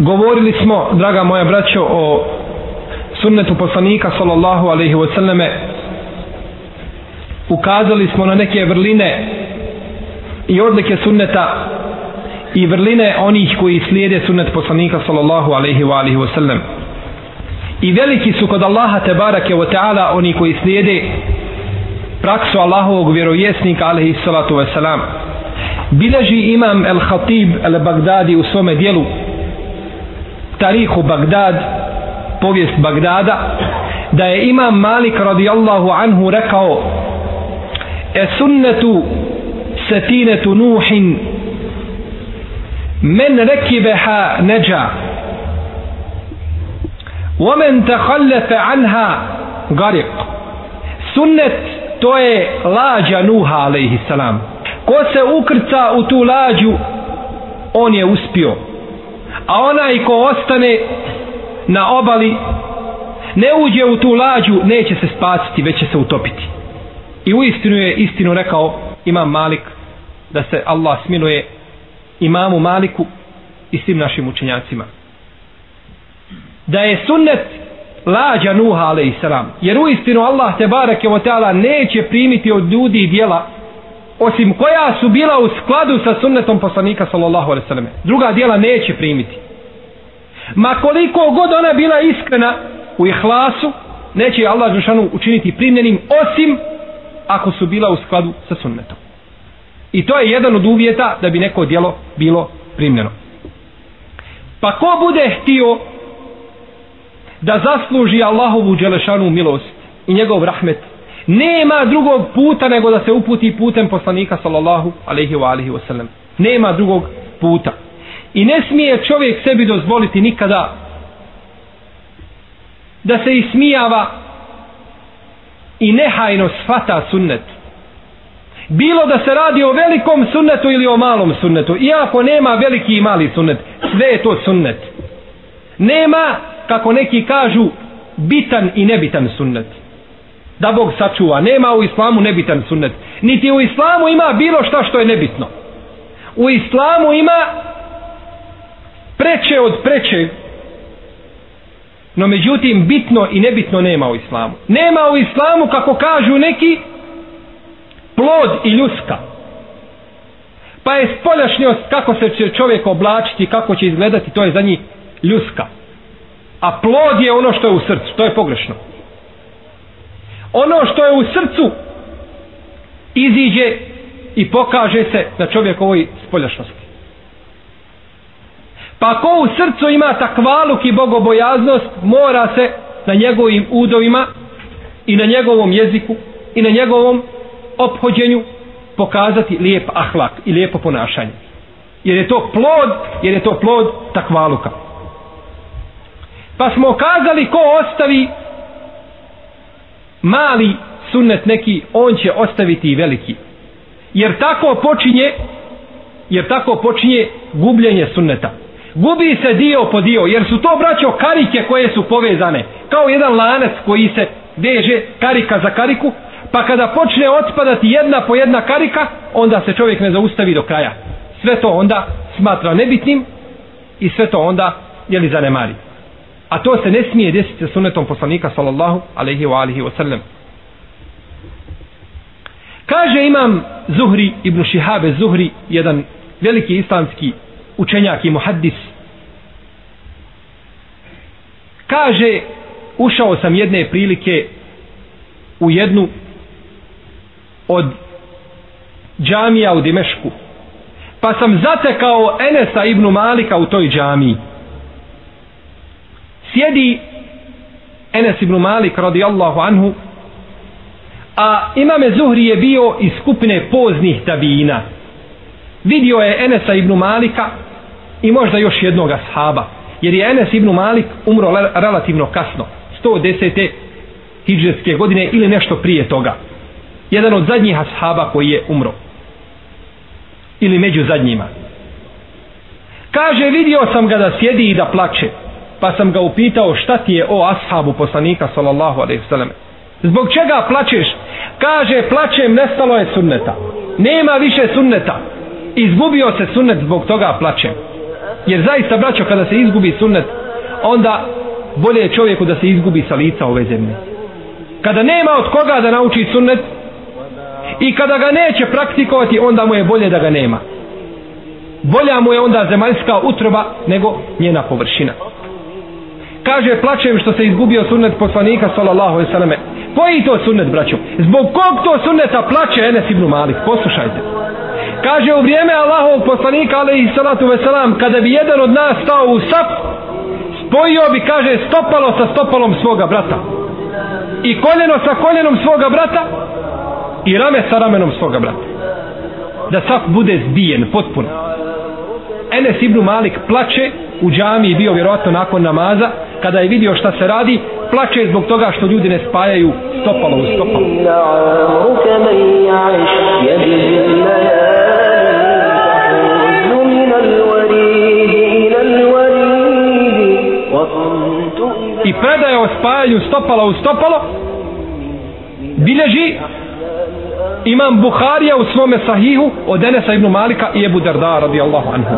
govorili smo, draga moja braćo, o sunnetu poslanika sallallahu alaihi wasallame. Ukazali smo na neke vrline i odlike sunneta i vrline onih koji slijede sunnet poslanika sallallahu alaihi wa alihi wasallam. I veliki su kod Allaha te barake wa ta'ala oni koji slijede praksu Allahovog vjerovjesnika alaihi salatu wasalam. Bileži imam el Khatib el Bagdadi u svome dijelu. tarihu Bagdad povijest Bagdada da je imam Malik radijallahu anhu rekao e sunnetu setinetu nuhin men rekibeha neđa ومن تخلف عنها غرق sunnet to je lađa Nuha alaihi salam ko se ukrca u tu lađu on je uspio a onaj ko ostane na obali ne uđe u tu lađu neće se spasiti već će se utopiti. I u istinu je istinu rekao imam Malik da se Allah smiluje imamu Maliku i svim našim učenjacima. Da je sunnet lađa Nuha alaihissalam jer u istinu Allah te barake o neće primiti od ljudi dijela osim koja su bila u skladu sa sunnetom poslanika sallallahu alaihi sallam. Druga dijela neće primiti. Ma koliko god ona bila iskrena u ihlasu neće Allah Žešanu učiniti primljenim osim ako su bila u skladu sa sunnetom. I to je jedan od uvjeta da bi neko dijelo bilo primljeno. Pa ko bude htio da zasluži Allahovu Đelešanu milost i njegov rahmet nema drugog puta nego da se uputi putem poslanika sallallahu alaihi wa alihi wasallam nema drugog puta. I ne smije čovjek sebi dozvoliti nikada da se ismijava i nehajno svata sunnet. Bilo da se radi o velikom sunnetu ili o malom sunnetu iako nema veliki i mali sunnet sve je to sunnet. Nema kako neki kažu bitan i nebitan sunnet da Bog sačuva. Nema u islamu nebitan sunnet. Niti u islamu ima bilo šta što je nebitno. U islamu ima preče od preče. No međutim bitno i nebitno nema u islamu. Nema u islamu kako kažu neki plod i ljuska. Pa je spoljašnjost kako se će čovjek oblačiti kako će izgledati to je za njih ljuska. A plod je ono što je u srcu to je pogrešno ono što je u srcu iziđe i pokaže se na čovjekovoj spoljašnosti. Pa ko u srcu ima takvaluk i bogobojaznost mora se na njegovim udovima i na njegovom jeziku i na njegovom ophođenju pokazati lijep ahlak i lijepo ponašanje. Jer je to plod jer je to plod takvaluka. Pa smo kazali ko ostavi mali sunnet neki on će ostaviti i veliki. Jer tako počinje jer tako počinje gubljenje sunneta. Gubi se dio po dio jer su to braćo karike koje su povezane. Kao jedan lanac koji se veže karika za kariku pa kada počne otpadati jedna po jedna karika onda se čovjek ne zaustavi do kraja. Sve to onda smatra nebitnim i sve to onda je li zanemari a to se ne smije desiti sa sunnetom poslanika sallallahu alaihi wa alihi wa sallam. Kaže imam Zuhri ibn Šihabe Zuhri jedan veliki islamski učenjak i muhaddis. Kaže ušao sam jedne prilike u jednu od džamija u Dimešku pa sam zatekao Enesa ibn Malika u toj džamiji sjedi Enes ibn Malik radijallahu anhu a imame Zuhri je bio iz skupine poznih tabijina. Vidio je Enesa ibn Malika i možda još jednog ashaba jer je Enes ibn Malik umro relativno kasno 110. hijđarske godine ili nešto prije toga. Jedan od zadnjih ashaba koji je umro. Ili među zadnjima. Kaže vidio sam ga da sjedi i da plače pa sam ga upitao šta ti je o ashabu poslanika sallallahu alaihi vseleme. zbog čega plačeš kaže plačem nestalo je sunneta nema više sunneta izgubio se sunnet zbog toga plačem Jer zaista, braćo, kada se izgubi sunnet, onda bolje je čovjeku da se izgubi sa lica ove zemlje. Kada nema od koga da nauči sunnet i kada ga neće praktikovati, onda mu je bolje da ga nema. Bolja mu je onda zemaljska utroba nego njena površina. Kaže, plaćem što se izgubio sunnet poslanika, sallallahu alaihi selleme Koji to sunnet, braćo? Zbog kog to sunneta plaće Enes ibn Malik? Poslušajte. Kaže, u vrijeme Allahovog poslanika, alaihi ve veselam, kada bi jedan od nas stao u sap, spojio bi, kaže, stopalo sa stopalom svoga brata. I koljeno sa koljenom svoga brata i rame sa ramenom svoga brata. Da sap bude zbijen, potpuno. Enes ibn Malik plače u džami i bio vjerojatno nakon namaza kada je vidio šta se radi plače zbog toga što ljudi ne spajaju stopalo u stopalo. I predaje o spajanju stopala u stopalo bilježi imam Buharija u svome sahihu od Enesa ibn Malika i Ebu Darda radijallahu anhu.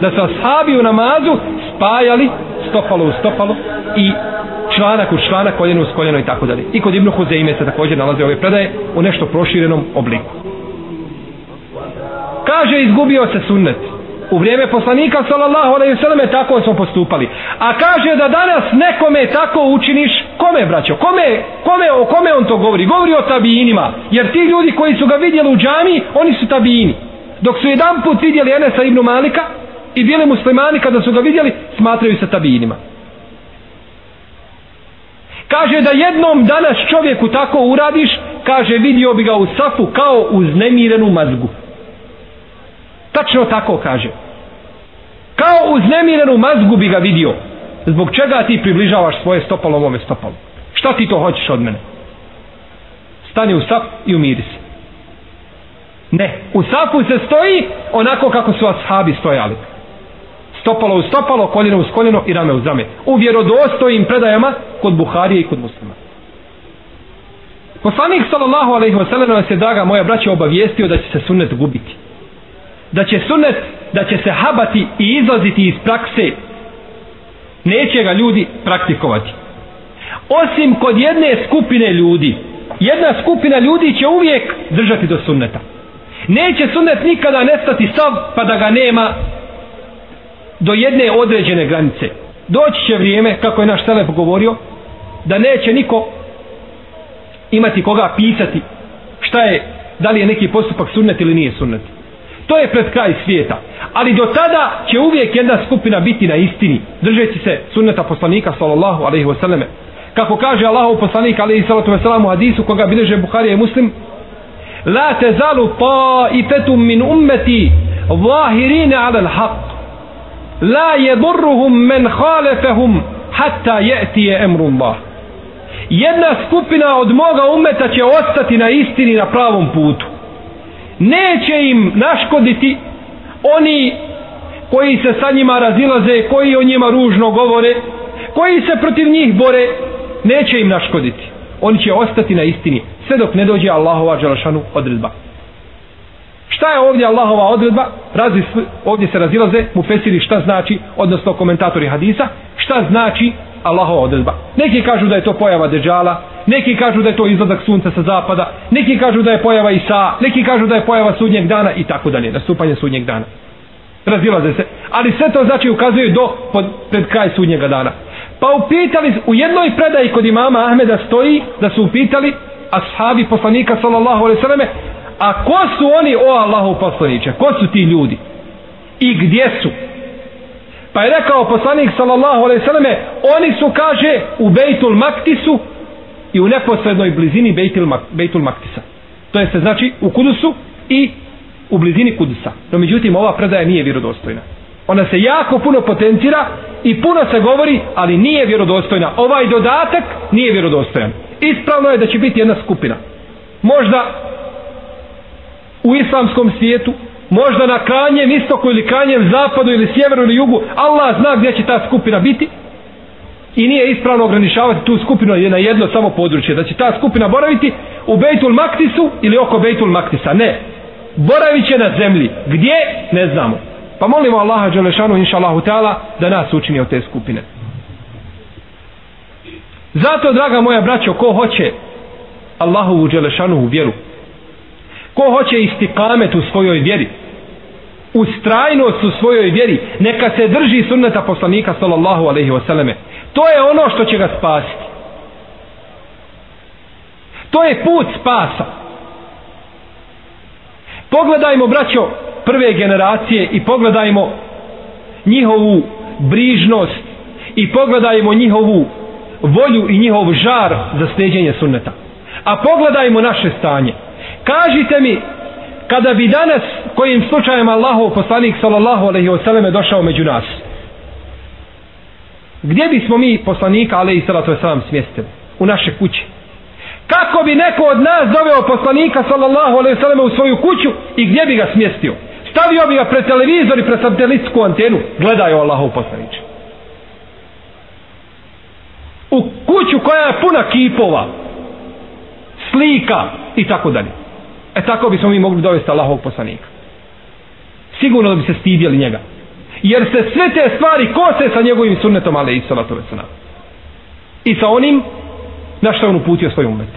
Da se ashabi u namazu spajali stopalo u stopalo i članak u članak, koljeno uz koljeno i tako dalje. I kod Ibnu Huzeime se također nalaze ove predaje u nešto proširenom obliku. Kaže, izgubio se sunnet. U vrijeme poslanika, sallallahu alaihi sallam, tako smo postupali. A kaže da danas nekome tako učiniš, kome, braćo? Kome, kome, o kome on to govori? Govori o tabijinima. Jer ti ljudi koji su ga vidjeli u džami, oni su tabijini. Dok su jedan put vidjeli Enesa ibn Malika, i bili muslimani kada su ga vidjeli smatraju se tabinima. Kaže da jednom danas čovjeku tako uradiš kaže vidio bi ga u safu kao uznemirenu mazgu. Tačno tako kaže. Kao uznemirenu mazgu bi ga vidio. Zbog čega ti približavaš svoje stopalo ovome stopalo? Šta ti to hoćeš od mene? Stani u saf i umiri se. Ne, u safu se stoji onako kako su ashabi stojali stopalo u stopalo, koljeno uz koljeno i rame uz rame. U vjerodostojim predajama kod Buharije i kod muslima. Poslanik sallallahu alaihi wa sallam nas je, draga moja braća, obavijestio da će se sunnet gubiti. Da će sunnet, da će se habati i izlaziti iz prakse. Neće ga ljudi praktikovati. Osim kod jedne skupine ljudi. Jedna skupina ljudi će uvijek držati do sunneta. Neće sunnet nikada nestati sav pa da ga nema do jedne određene granice. Doći će vrijeme, kako je naš Selef govorio, da neće niko imati koga pisati šta je, da li je neki postupak sunnet ili nije sunnet. To je pred kraj svijeta. Ali do tada će uvijek jedna skupina biti na istini, držeći se sunneta poslanika sallallahu alaihi wasallam. Kako kaže Allahov poslanik alaihi sallatu wasallam u hadisu koga bileže Buharija i Muslim, La tezalu taifetum min ummeti zahirine ala l'haq la yadurruhum men khalafahum hatta yati amrullah. Jedna skupina od moga umeta će ostati na istini na pravom putu. Neće im naškoditi oni koji se sa njima razilaze koji o njima ružno govore koji se protiv njih bore neće im naškoditi. Oni će ostati na istini sve dok ne dođe Allahova dželešanu odredba. Šta je ovdje Allahova odredba? Razli, ovdje se razilaze mu fesiri šta znači, odnosno komentatori hadisa, šta znači Allahova odredba. Neki kažu da je to pojava deđala, neki kažu da je to izlazak sunca sa zapada, neki kažu da je pojava Isa, neki kažu da je pojava sudnjeg dana i tako dalje, nastupanje sudnjeg dana. Razilaze se. Ali sve to znači ukazuje do pod, pred kraj sudnjega dana. Pa upitali, u jednoj predaji kod imama Ahmeda stoji da su upitali ashabi poslanika sallallahu alaihi sallame A ko su oni, o Allahu poslaniće? Ko su ti ljudi? I gdje su? Pa je rekao poslanik sallallahu alaihi sallame, oni su, kaže, u Bejtul Maktisu i u neposrednoj blizini Bejtul, Mak Bejtul Maktisa. To je znači u Kudusu i u blizini Kudusa. No međutim, ova predaja nije vjerodostojna. Ona se jako puno potencira i puno se govori, ali nije vjerodostojna. Ovaj dodatak nije vjerodostojan. Ispravno je da će biti jedna skupina. Možda u islamskom svijetu, možda na krajnjem istoku ili krajnjem zapadu ili sjeveru ili jugu, Allah zna gdje će ta skupina biti i nije ispravno ograničavati tu skupinu je na jedno samo područje, da će ta skupina boraviti u Bejtul Maktisu ili oko Bejtul Maktisa, ne. Boravit će na zemlji. Gdje? Ne znamo. Pa molimo Allaha Đelešanu, inša Allahu Teala, da nas učini od te skupine. Zato, draga moja braćo, ko hoće Allahovu Đelešanu u vjeru, ko hoće istikamet u svojoj vjeri, ustrajnost u svojoj vjeri, neka se drži sunneta poslanika sallallahu alaihi wasallame. To je ono što će ga spasiti. To je put spasa. Pogledajmo, braćo, prve generacije i pogledajmo njihovu brižnost i pogledajmo njihovu volju i njihov žar za sljeđenje sunneta. A pogledajmo naše stanje. Kažite mi, kada bi danas kojim slučajem Allahov poslanik sallallahu alaihi ve sallam došao među nas, gdje bismo mi poslanika alaihi salatu wa smjestili? U naše kuće. Kako bi neko od nas doveo poslanika sallallahu alaihi ve sallam u svoju kuću i gdje bi ga smjestio? Stavio bi ga pred televizor i pred satelitsku antenu. Gledaju Allahov poslaniče. U kuću koja je puna kipova, slika i tako dalje. E tako bismo mi mogli dovesti Allahov poslanika. Sigurno da bi se stidjeli njega. Jer se sve te stvari kose sa njegovim sunnetom, ali i salatu veselam. I sa onim na što on uputio svoj umet.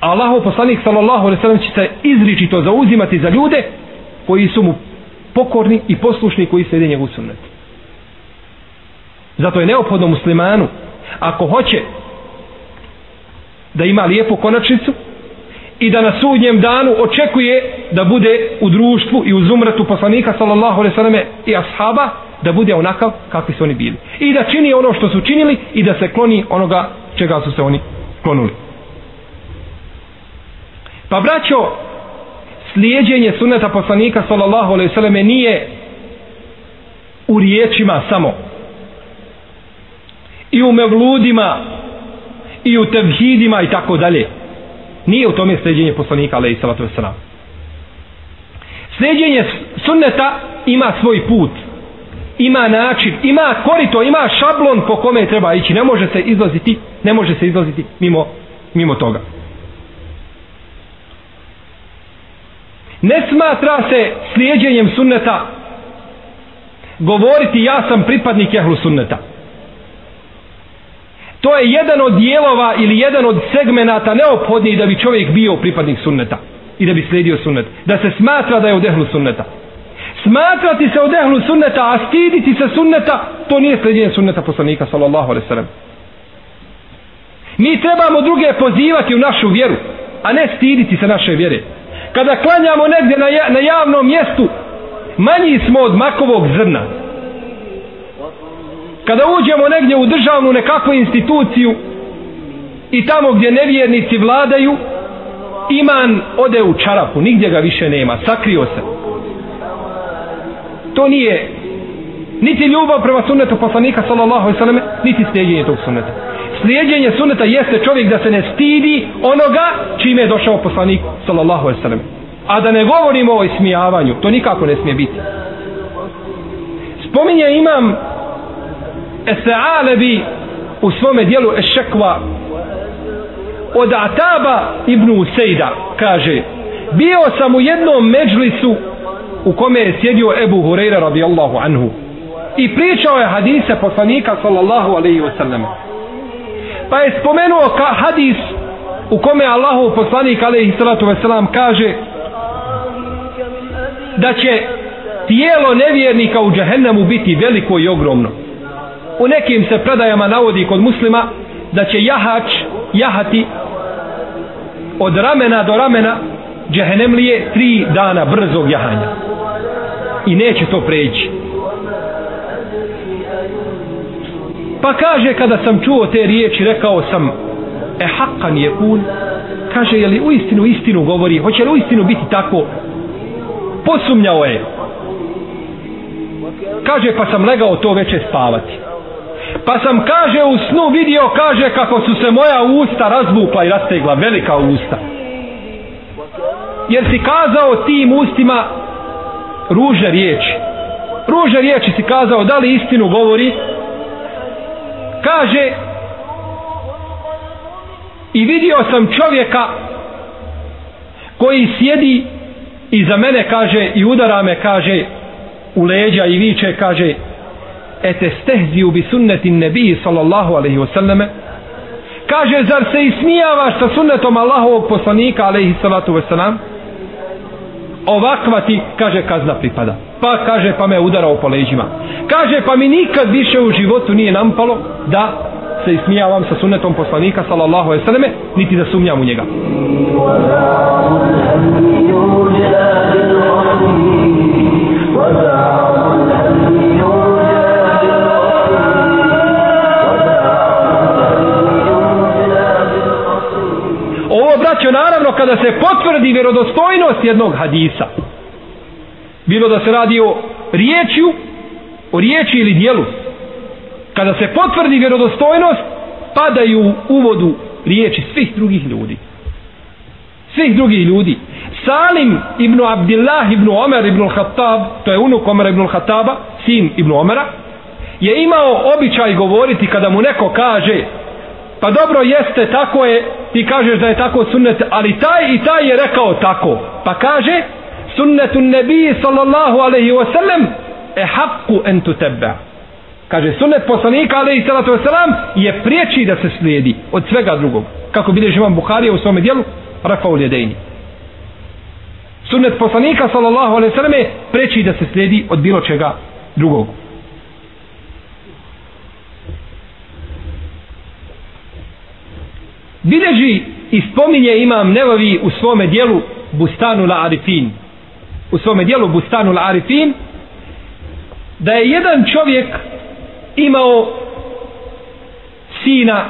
Allahov poslanik sallallahu alejhi ve sellem će se izričito zauzimati za ljude koji su mu pokorni i poslušni koji slijede njegov sunnet. Zato je neophodno muslimanu ako hoće da ima lijepu konačnicu i da na sudnjem danu očekuje da bude u društvu i u zumratu poslanika sallallahu alejhi ve selleme i ashaba da bude onakav kakvi su oni bili. I da čini ono što su činili i da se kloni onoga čega su se oni klonuli. Pa braćo slijedjenje sunneta poslanika sallallahu alejhi ve selleme nije u riječima samo i u mevludima i u tevhidima i tako dalje. Nije u tome sljeđenje poslanika, ali i salatu wasalam. Sljeđenje sunneta ima svoj put, ima način, ima korito, ima šablon po kome treba ići. Ne može se izlaziti, ne može se izlaziti mimo, mimo toga. Ne smatra se slijedjenjem sunneta govoriti ja sam pripadnik jehlu sunneta. To je jedan od dijelova ili jedan od segmenata neophodniji da bi čovjek bio pripadnik sunneta i da bi slijedio sunnet. Da se smatra da je od ehlu sunneta. Smatrati se od ehlu sunneta, a stiditi se sunneta, to nije slijedjenje sunneta poslanika, sallallahu alaihi sallam. Mi trebamo druge pozivati u našu vjeru, a ne stiditi se naše vjere. Kada klanjamo negdje na, na javnom mjestu, manji smo od makovog zrna kada uđemo negdje u državnu nekakvu instituciju i tamo gdje nevjernici vladaju iman ode u čarapu nigdje ga više nema, sakrio se. To nije niti ljubav prema sunnetu poslanika sallallahu alaihi sallam niti slijedjenje tog sunneta. Slijedjenje sunneta jeste čovjek da se ne stidi onoga čime je došao poslanik sallallahu alaihi sallam a da ne govorimo o ismijavanju to nikako ne smije biti. Spominje imam Esa'alebi u svome dijelu Ešekva od Ataba ibn Usejda kaže bio sam u jednom međlisu u kome je sjedio Ebu Hureyre radijallahu anhu i pričao je hadise poslanika sallallahu alaihi wasallam. Pa je spomenuo ka hadis u kome Allahu poslanik alaihi salatu wasallam kaže da će tijelo nevjernika u džahennemu biti veliko i ogromno u nekim se predajama navodi kod muslima da će jahač jahati od ramena do ramena džehenemlije tri dana brzog jahanja. I neće to preći. Pa kaže kada sam čuo te riječi rekao sam e hakan je un kaže je li u istinu istinu govori? Hoće li u istinu biti tako? Posumnjao je. Kaže pa sam legao to veče spavati pa sam kaže u snu vidio kaže kako su se moja usta razvukla i rastegla velika usta. Jer si kazao tim ustima ruže riječi. Ruže riječi si kazao da li istinu govori? Kaže i vidio sam čovjeka koji sjedi i za mene kaže i udara me kaže u leđa i viče kaže ete stehziju bi sunneti nebiji sallallahu alaihi wasallame. Kaže zar se ismijavaš sa sunnetom Allahovog poslanika alaihi salatu wasalam ovakva ti kaže kazna pripada. Pa kaže pa me udarao po leđima. Kaže pa mi nikad više u životu nije nampalo da se ismijavam sa sunnetom poslanika sallallahu alaihi sallam niti da sumnjam u njega. Ovo braćo naravno kada se potvrdi vjerodostojnost jednog hadisa. Bilo da se radi o riječju o riječi ili dijelu. Kada se potvrdi vjerodostojnost padaju u vodu riječi svih drugih ljudi. Svih drugih ljudi. Salim ibn Abdillah ibn Omer ibn Khattab to je unuk Omer ibn Khattaba sin ibn Omera je imao običaj govoriti kada mu neko kaže pa dobro jeste tako je ti kažeš da je tako sunnet ali taj i taj je rekao tako. Pa kaže sunnetu nebiji sallallahu alaihi wa sallam e haqqu en tu tebe kaže sunnet poslanika alaihi sallatu wa je priječi da se slijedi od svega drugog. Kako bilježi vam Buharija u svome dijelu rafa u ljedejni sunnet poslanika sallallahu alaihi wa sallam je priječi da se slijedi od bilo čega drugog. Bileži i spominje imam Nevavi u svome dijelu Bustanu la Arifin. U svome dijelu Bustanu la Arifin da je jedan čovjek imao sina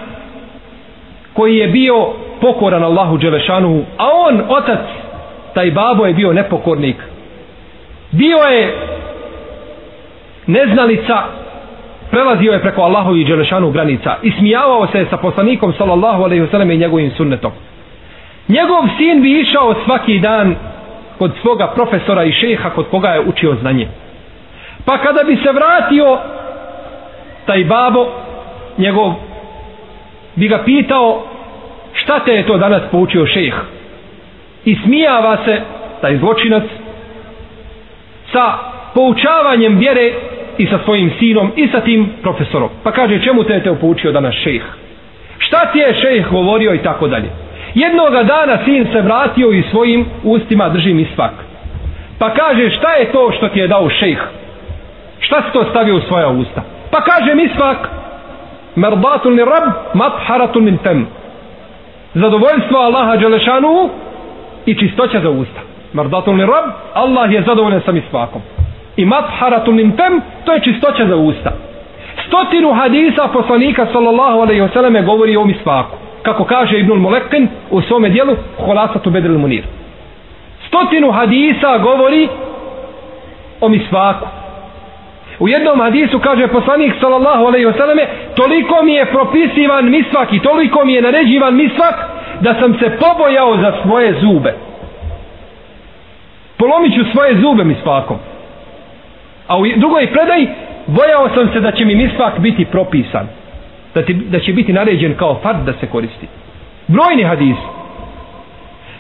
koji je bio pokoran Allahu Đelešanu a on, otac, taj babo je bio nepokornik. Bio je neznalica prelazio je preko Allahovi i Đelešanu granica i smijavao se sa poslanikom sallallahu alaihi wasallam i njegovim sunnetom. Njegov sin bi išao svaki dan kod svoga profesora i šeha kod koga je učio znanje. Pa kada bi se vratio taj babo njegov bi ga pitao šta te je to danas poučio šejh i smijava se taj zločinac sa poučavanjem vjere i sa svojim sinom i sa tim profesorom. Pa kaže čemu te je te poučio danas šejh? Šta ti je šejh govorio i tako dalje? Jednoga dana sin se vratio i svojim ustima drži mi svak. Pa kaže šta je to što ti je dao šejh? Šta si to stavio u svoja usta? Pa kaže mi svak merbatul ni rab matharatul min tem. Zadovoljstvo Allaha Đelešanu i čistoća za usta. Merbatul ni rab Allah je zadovoljan sa mi svakom i matharatun min tem to je čistoća za usta. Stotinu hadisa poslanika sallallahu alaihi wasallam govori o misvaku kako kaže Ibnul Molekin u svome dijelu Holasatu Bedril Munir. Stotinu hadisa govori o misvaku u jednom hadisu kaže poslanik sallallahu alaihi wasallam toliko mi je propisivan misvak i toliko mi je naređivan misvak da sam se pobojao za svoje zube. Polomit ću svoje zube misvakom. A u drugoj predaj bojao sam se da će mi misvak biti propisan. Da, ti, da će biti naređen kao fard da se koristi. Brojni hadis.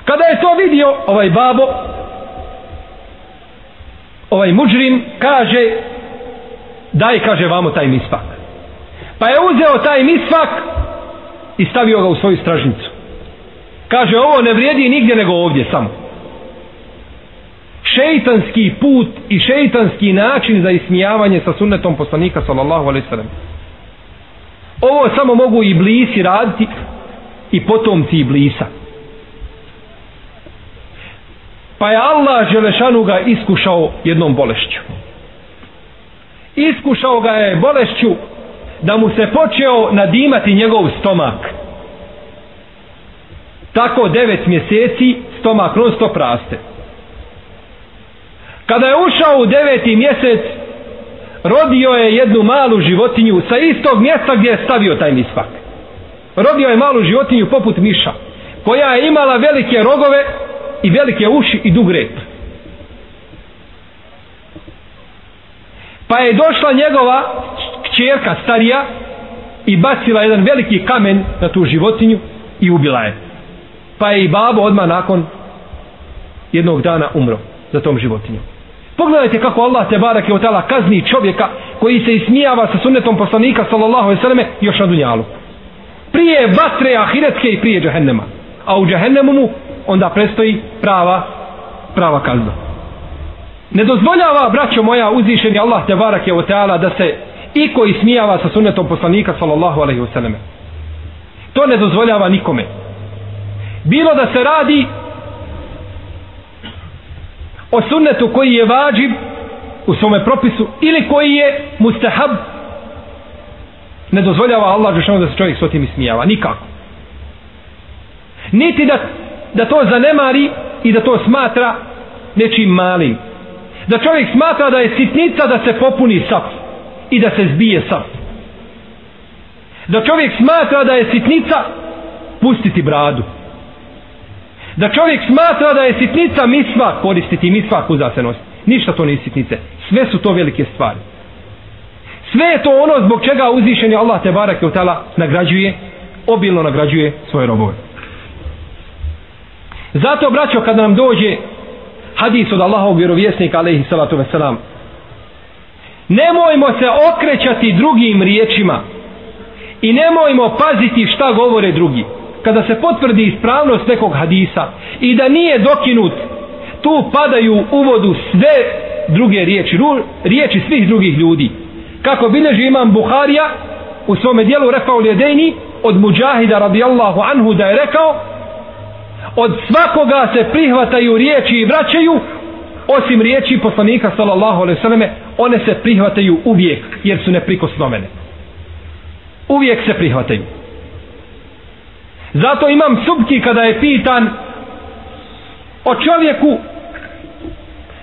Kada je to vidio ovaj babo, ovaj muđrim kaže daj kaže vamo taj misvak. Pa je uzeo taj misvak i stavio ga u svoju stražnicu. Kaže ovo ne vrijedi nigdje nego ovdje samo šeitanski put i šeitanski način za ismijavanje sa sunnetom poslanika sallallahu alaihi sallam. Ovo samo mogu i blisi raditi i potomci i blisa pa je Allah Želešanu ga iskušao jednom bolešću. Iskušao ga je bolešću da mu se počeo nadimati njegov stomak. Tako devet mjeseci stomak non stop raste. Kada je ušao u deveti mjesec, rodio je jednu malu životinju sa istog mjesta gdje je stavio taj misvak. Rodio je malu životinju poput miša, koja je imala velike rogove i velike uši i dug rep. Pa je došla njegova kćerka starija i bacila jedan veliki kamen na tu životinju i ubila je. Pa je i babo odmah nakon jednog dana umro za tom životinjom. Pogledajte kako Allah te barak je otala kazni čovjeka koji se ismijava sa sunnetom poslanika sallallahu alejhi ve selleme još na dunjalu. Prije vatre ahiretske i prije džehennema. A u džehennemu mu onda prestoji prava prava kazna. Ne dozvoljava, braćo moja, uzvišeni Allah te barak je otala da se i koji smijava sa sunnetom poslanika sallallahu alejhi ve selleme. To ne dozvoljava nikome. Bilo da se radi o sunnetu koji je vađib u svome propisu ili koji je mustahab ne dozvoljava Allah Žešanu da se čovjek s otim ismijava. Nikako. Niti da, da to zanemari i da to smatra nečim malim. Da čovjek smatra da je sitnica da se popuni sap i da se zbije sap. Da čovjek smatra da je sitnica pustiti bradu da čovjek smatra da je sitnica misva koristiti misva kuza se. Ništa to nije sitnice. Sve su to velike stvari. Sve je to ono zbog čega uzvišeni Allah te barake utala nagrađuje, obilno nagrađuje svoje robove. Zato, braćo, kad nam dođe hadis od Allahovog vjerovjesnika, alaihi salatu veselam, nemojmo se okrećati drugim riječima i nemojmo paziti šta govore drugi kada se potvrdi ispravnost nekog hadisa i da nije dokinut tu padaju u vodu sve druge riječi riječi svih drugih ljudi. Kako bilježi imam Buharija u svome dijelu Refa ljedejni od Mujahida radijallahu anhu da je rekao od svakoga se prihvataju riječi i vraćaju osim riječi poslanika sallallahu alaihi sallame one se prihvataju uvijek jer su neprikosnovene. Uvijek se prihvataju. Zato imam subki kada je pitan o čovjeku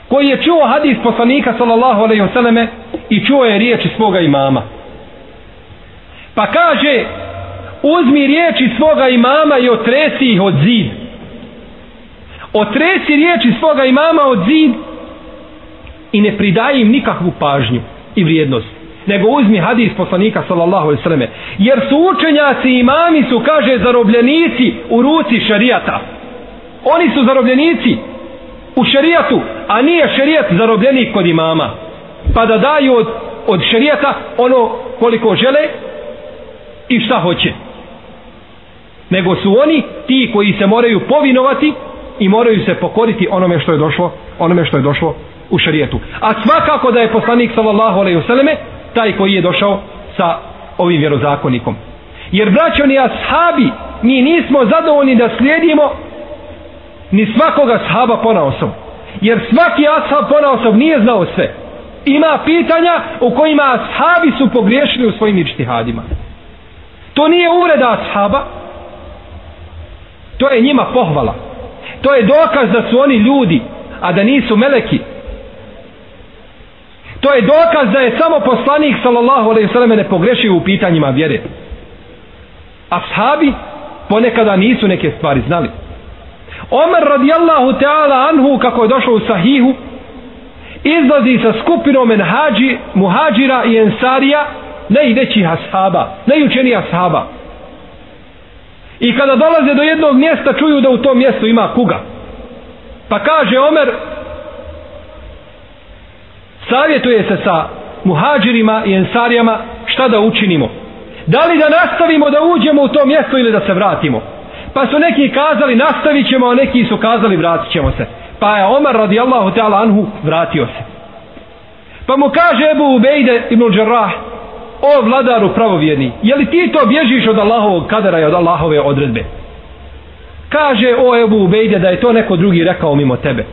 koji je čuo hadis poslanika sallallahu alejhi ve selleme i čuo je riječi svoga imama. Pa kaže uzmi riječi svoga imama i otresi ih od zid. Otresi riječi svoga imama od zid i ne pridaj im nikakvu pažnju i vrijednost nego uzmi hadis poslanika sallallahu alejhi ve selleme jer su učenjaci i imami su kaže zarobljenici u ruci šerijata. Oni su zarobljenici u šerijatu a nije šerijat zarobljenik kod imama. Pa da daju od, od šerijata ono koliko žele i šta hoće. Nego su oni ti koji se moraju povinovati i moraju se pokoriti onome što je došlo onome što je došlo u šarijetu. A svakako da je poslanik sallallahu alejhi ve selleme taj koji je došao sa ovim vjerozakonikom. Jer braćo ni ashabi, mi nismo zadovoljni da slijedimo ni svakoga ashaba ponaosom. Jer svaki ashab ponaosom nije znao sve. Ima pitanja u kojima ashabi su pogriješili u svojim ičtihadima. To nije uvreda ashaba, to je njima pohvala. To je dokaz da su oni ljudi, a da nisu meleki, To je dokaz da je samo poslanik sallallahu alejhi ve selleme ne pogrešio u pitanjima vjere. Ashabi ponekada nisu neke stvari znali. Omer radijallahu ta'ala anhu kako je došao u sahihu izlazi sa skupinom enhađi, muhađira i ensarija najvećih ashaba, najučenijih ashaba. I kada dolaze do jednog mjesta čuju da u tom mjestu ima kuga. Pa kaže Omer savjetuje se sa muhađirima i ensarijama šta da učinimo. Da li da nastavimo da uđemo u to mjesto ili da se vratimo? Pa su neki kazali nastavit ćemo, a neki su kazali vratit ćemo se. Pa je Omar radijallahu ta'ala anhu vratio se. Pa mu kaže Ebu Ubejde ibn Đerrah, o vladaru pravovjerni, je li ti to bježiš od Allahovog kadara i od Allahove odredbe? Kaže o Ebu Ubejde da je to neko drugi rekao mimo tebe.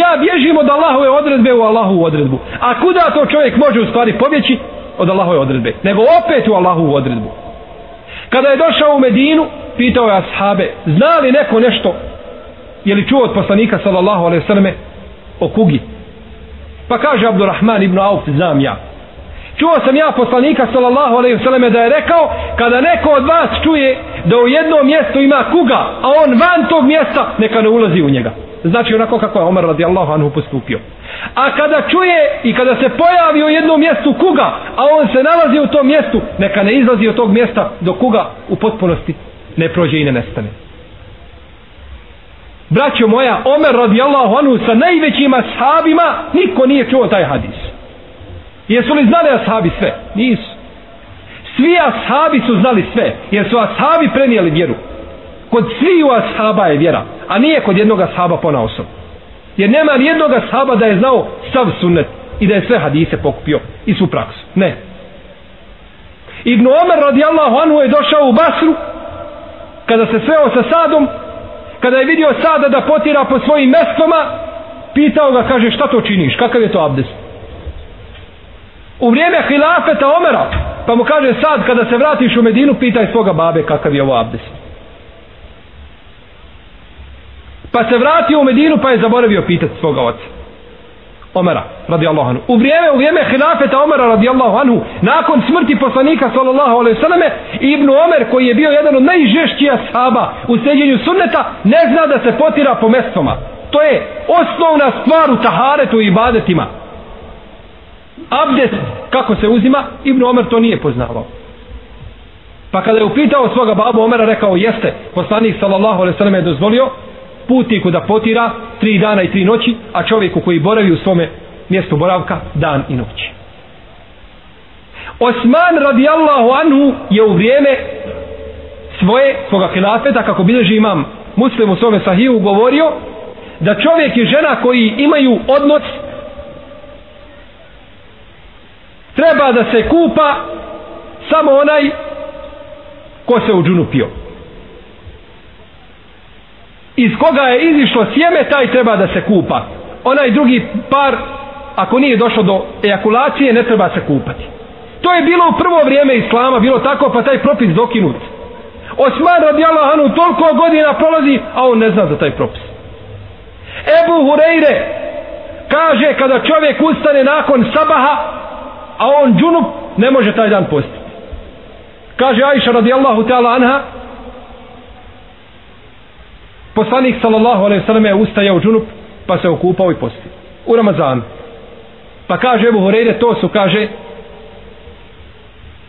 Ja bježim od Allahove odredbe u Allahovu odredbu. A kuda to čovjek može u stvari pobjeći? Od Allahove odredbe. Nego opet u Allahovu odredbu. Kada je došao u Medinu, pitao je ashabe, zna li neko nešto, je li čuo od poslanika sallallahu alaihi sallame o kugi? Pa kaže Abdurrahman ibn Auf, znam ja. Čuo sam ja poslanika sallallahu alaihi selleme da je rekao, kada neko od vas čuje da u jednom mjestu ima kuga, a on van tog mjesta, neka ne ulazi u njega znači onako kako je Omer radijallahu anhu postupio. A kada čuje i kada se pojavi u jednom mjestu kuga, a on se nalazi u tom mjestu, neka ne izlazi od tog mjesta do kuga u potpunosti ne prođe i ne nestane. braćo moja, Omer radijallahu anhu sa najvećim ashabima, niko nije čuo taj hadis. Jesu li znali ashabi sve? Nisu. Svi ashabi su znali sve, jer su ashabi prenijeli vjeru. Kod sviju ashaba je vjera, a nije kod jednog ashaba pona osoba. Jer nema ni jednog ashaba da je znao sav sunnet i da je sve hadise pokupio i su praksu. Ne. Ibn Omer radijallahu anhu je došao u Basru kada se sveo sa Sadom kada je vidio Sada da potira po svojim mestoma pitao ga, kaže šta to činiš, kakav je to abdest u vrijeme hilafeta Omera pa mu kaže sad kada se vratiš u Medinu pitaj svoga babe kakav je ovo abdest pa se vratio u Medinu pa je zaboravio pitati svoga oca Omera radijallahu anhu. U vrijeme, u vrijeme hilafeta Omera radijallahu anhu, nakon smrti poslanika sallallahu alaihi sallame, Ibn Omer koji je bio jedan od najžešćih ashaba u sljeđenju sunneta, ne zna da se potira po mestoma. To je osnovna stvar u taharetu i ibadetima. Abdest, kako se uzima, Ibn Omer to nije poznavao. Pa kada je upitao svoga babu Omera, rekao, jeste, poslanik sallallahu alaihi sallam je dozvolio, putniku da potira tri dana i tri noći, a čovjeku koji boravi u svome mjestu boravka dan i noć. Osman radijallahu anhu je u vrijeme svoje, svoga hilafeta, kako bilježi imam muslim u svome sahiju, govorio da čovjek i žena koji imaju odnos treba da se kupa samo onaj ko se u džunu pio iz koga je izišlo sjeme, taj treba da se kupa. Onaj drugi par, ako nije došlo do ejakulacije, ne treba se kupati. To je bilo u prvo vrijeme Islama, bilo tako, pa taj propis dokinut. Osman radijallahu anhu toliko godina prolazi, a on ne zna za taj propis. Ebu Hureyre kaže kada čovjek ustane nakon sabaha, a on džunup, ne može taj dan postiti. Kaže Aisha radijallahu ta'ala anha, Poslanik sallallahu alejhi ve selleme je ustajao džunup pa se okupao i postio. U Ramazan. Pa kaže Ebu Horeire, to su, kaže,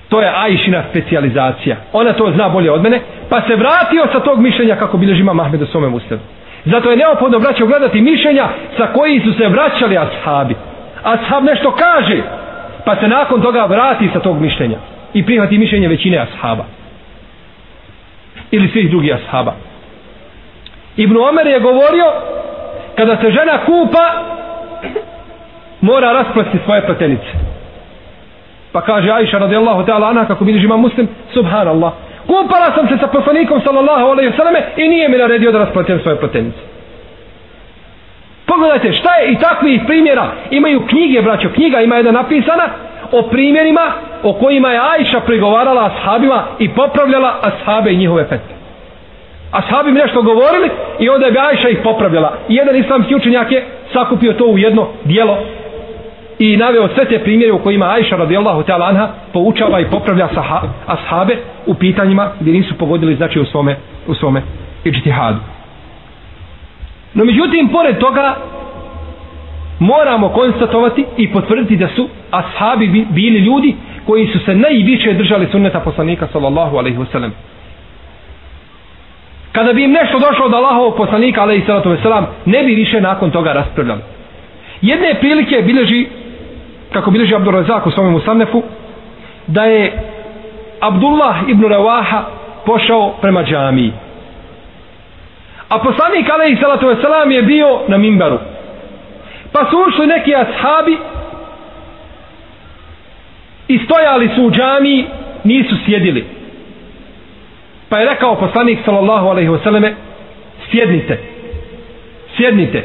to je Ajšina specijalizacija. Ona to zna bolje od mene. Pa se vratio sa tog mišljenja kako bilježi Imam Ahmed u svome ustavu. Zato je neophodno braćo gledati mišljenja sa koji su se vraćali ashabi. Ashab nešto kaže, pa se nakon toga vrati sa tog mišljenja i prihvati mišljenje većine ashaba. Ili svih drugih ashaba. Ibn Omer je govorio kada se žena kupa mora rasplesti svoje pletenice pa kaže Aisha radijallahu ta'ala anha kako vidiš ima muslim subhanallah. Kupala sam se sa poslanikom sallallahu alaihi sallame i nije mi naredio da raspletem svoje pletenice pogledajte šta je i takvih primjera? Imaju knjige braćo knjiga ima jedna napisana o primjerima o kojima je Aisha prigovarala ashabima i popravljala ashabe i njihove fetve ashabi mi nešto govorili i onda je Ajša ih popravljala. I jedan islamski učenjak je sakupio to u jedno dijelo i naveo sve te primjere u kojima Ajša radijallahu ta'ala anha poučava i popravlja saha, ashabe u pitanjima gdje nisu pogodili znači u svome, u svome ičtihadu. No međutim, pored toga moramo konstatovati i potvrditi da su ashabi bili ljudi koji su se najviše držali sunneta poslanika sallallahu alaihi wasallam kada bi im nešto došlo od Allahovog poslanika alaihi salatu veselam, ne bi više nakon toga raspravljali. Jedne prilike bileži, kako bileži Abdur Razak u svome Musannefu, da je Abdullah ibn Rawaha pošao prema džamiji. A poslanik alaihi salatu wasalam je bio na mimbaru. Pa su ušli neki ashabi i stojali su u džamiji, nisu sjedili. Pa je rekao poslanik sallallahu alaihi wasallame sjednite. Sjednite.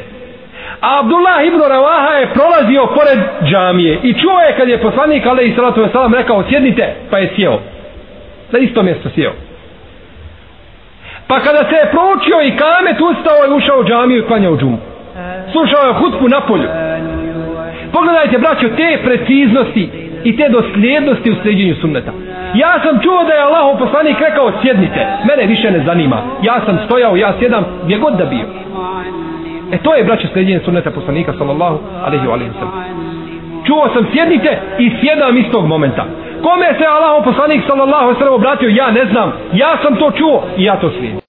A Abdullah ibn Ravaha je prolazio pored džamije i čuo je kad je poslanik alaihi sallatu wasallam rekao sjednite pa je sjeo. Na isto mjesto sjeo. Pa kada se je proučio i kamet ustao i ušao u džamiju i klanjao džumu. Slušao je hutbu na polju. Pogledajte braćo te preciznosti i te dosljednosti u sljeđenju sunneta. Ja sam čuo da je Allahov poslanik rekao sjednite. Mene više ne zanima. Ja sam stojao, ja sjedam gdje god da bio. E to je braće sljeđenje sunneta poslanika sallallahu alaihi wa alaihi Čuo sam sjednite i sjedam iz tog momenta. Kome se Allahov poslanik sallallahu alaihi wa obratio, ja ne znam. Ja sam to čuo i ja to slijedim.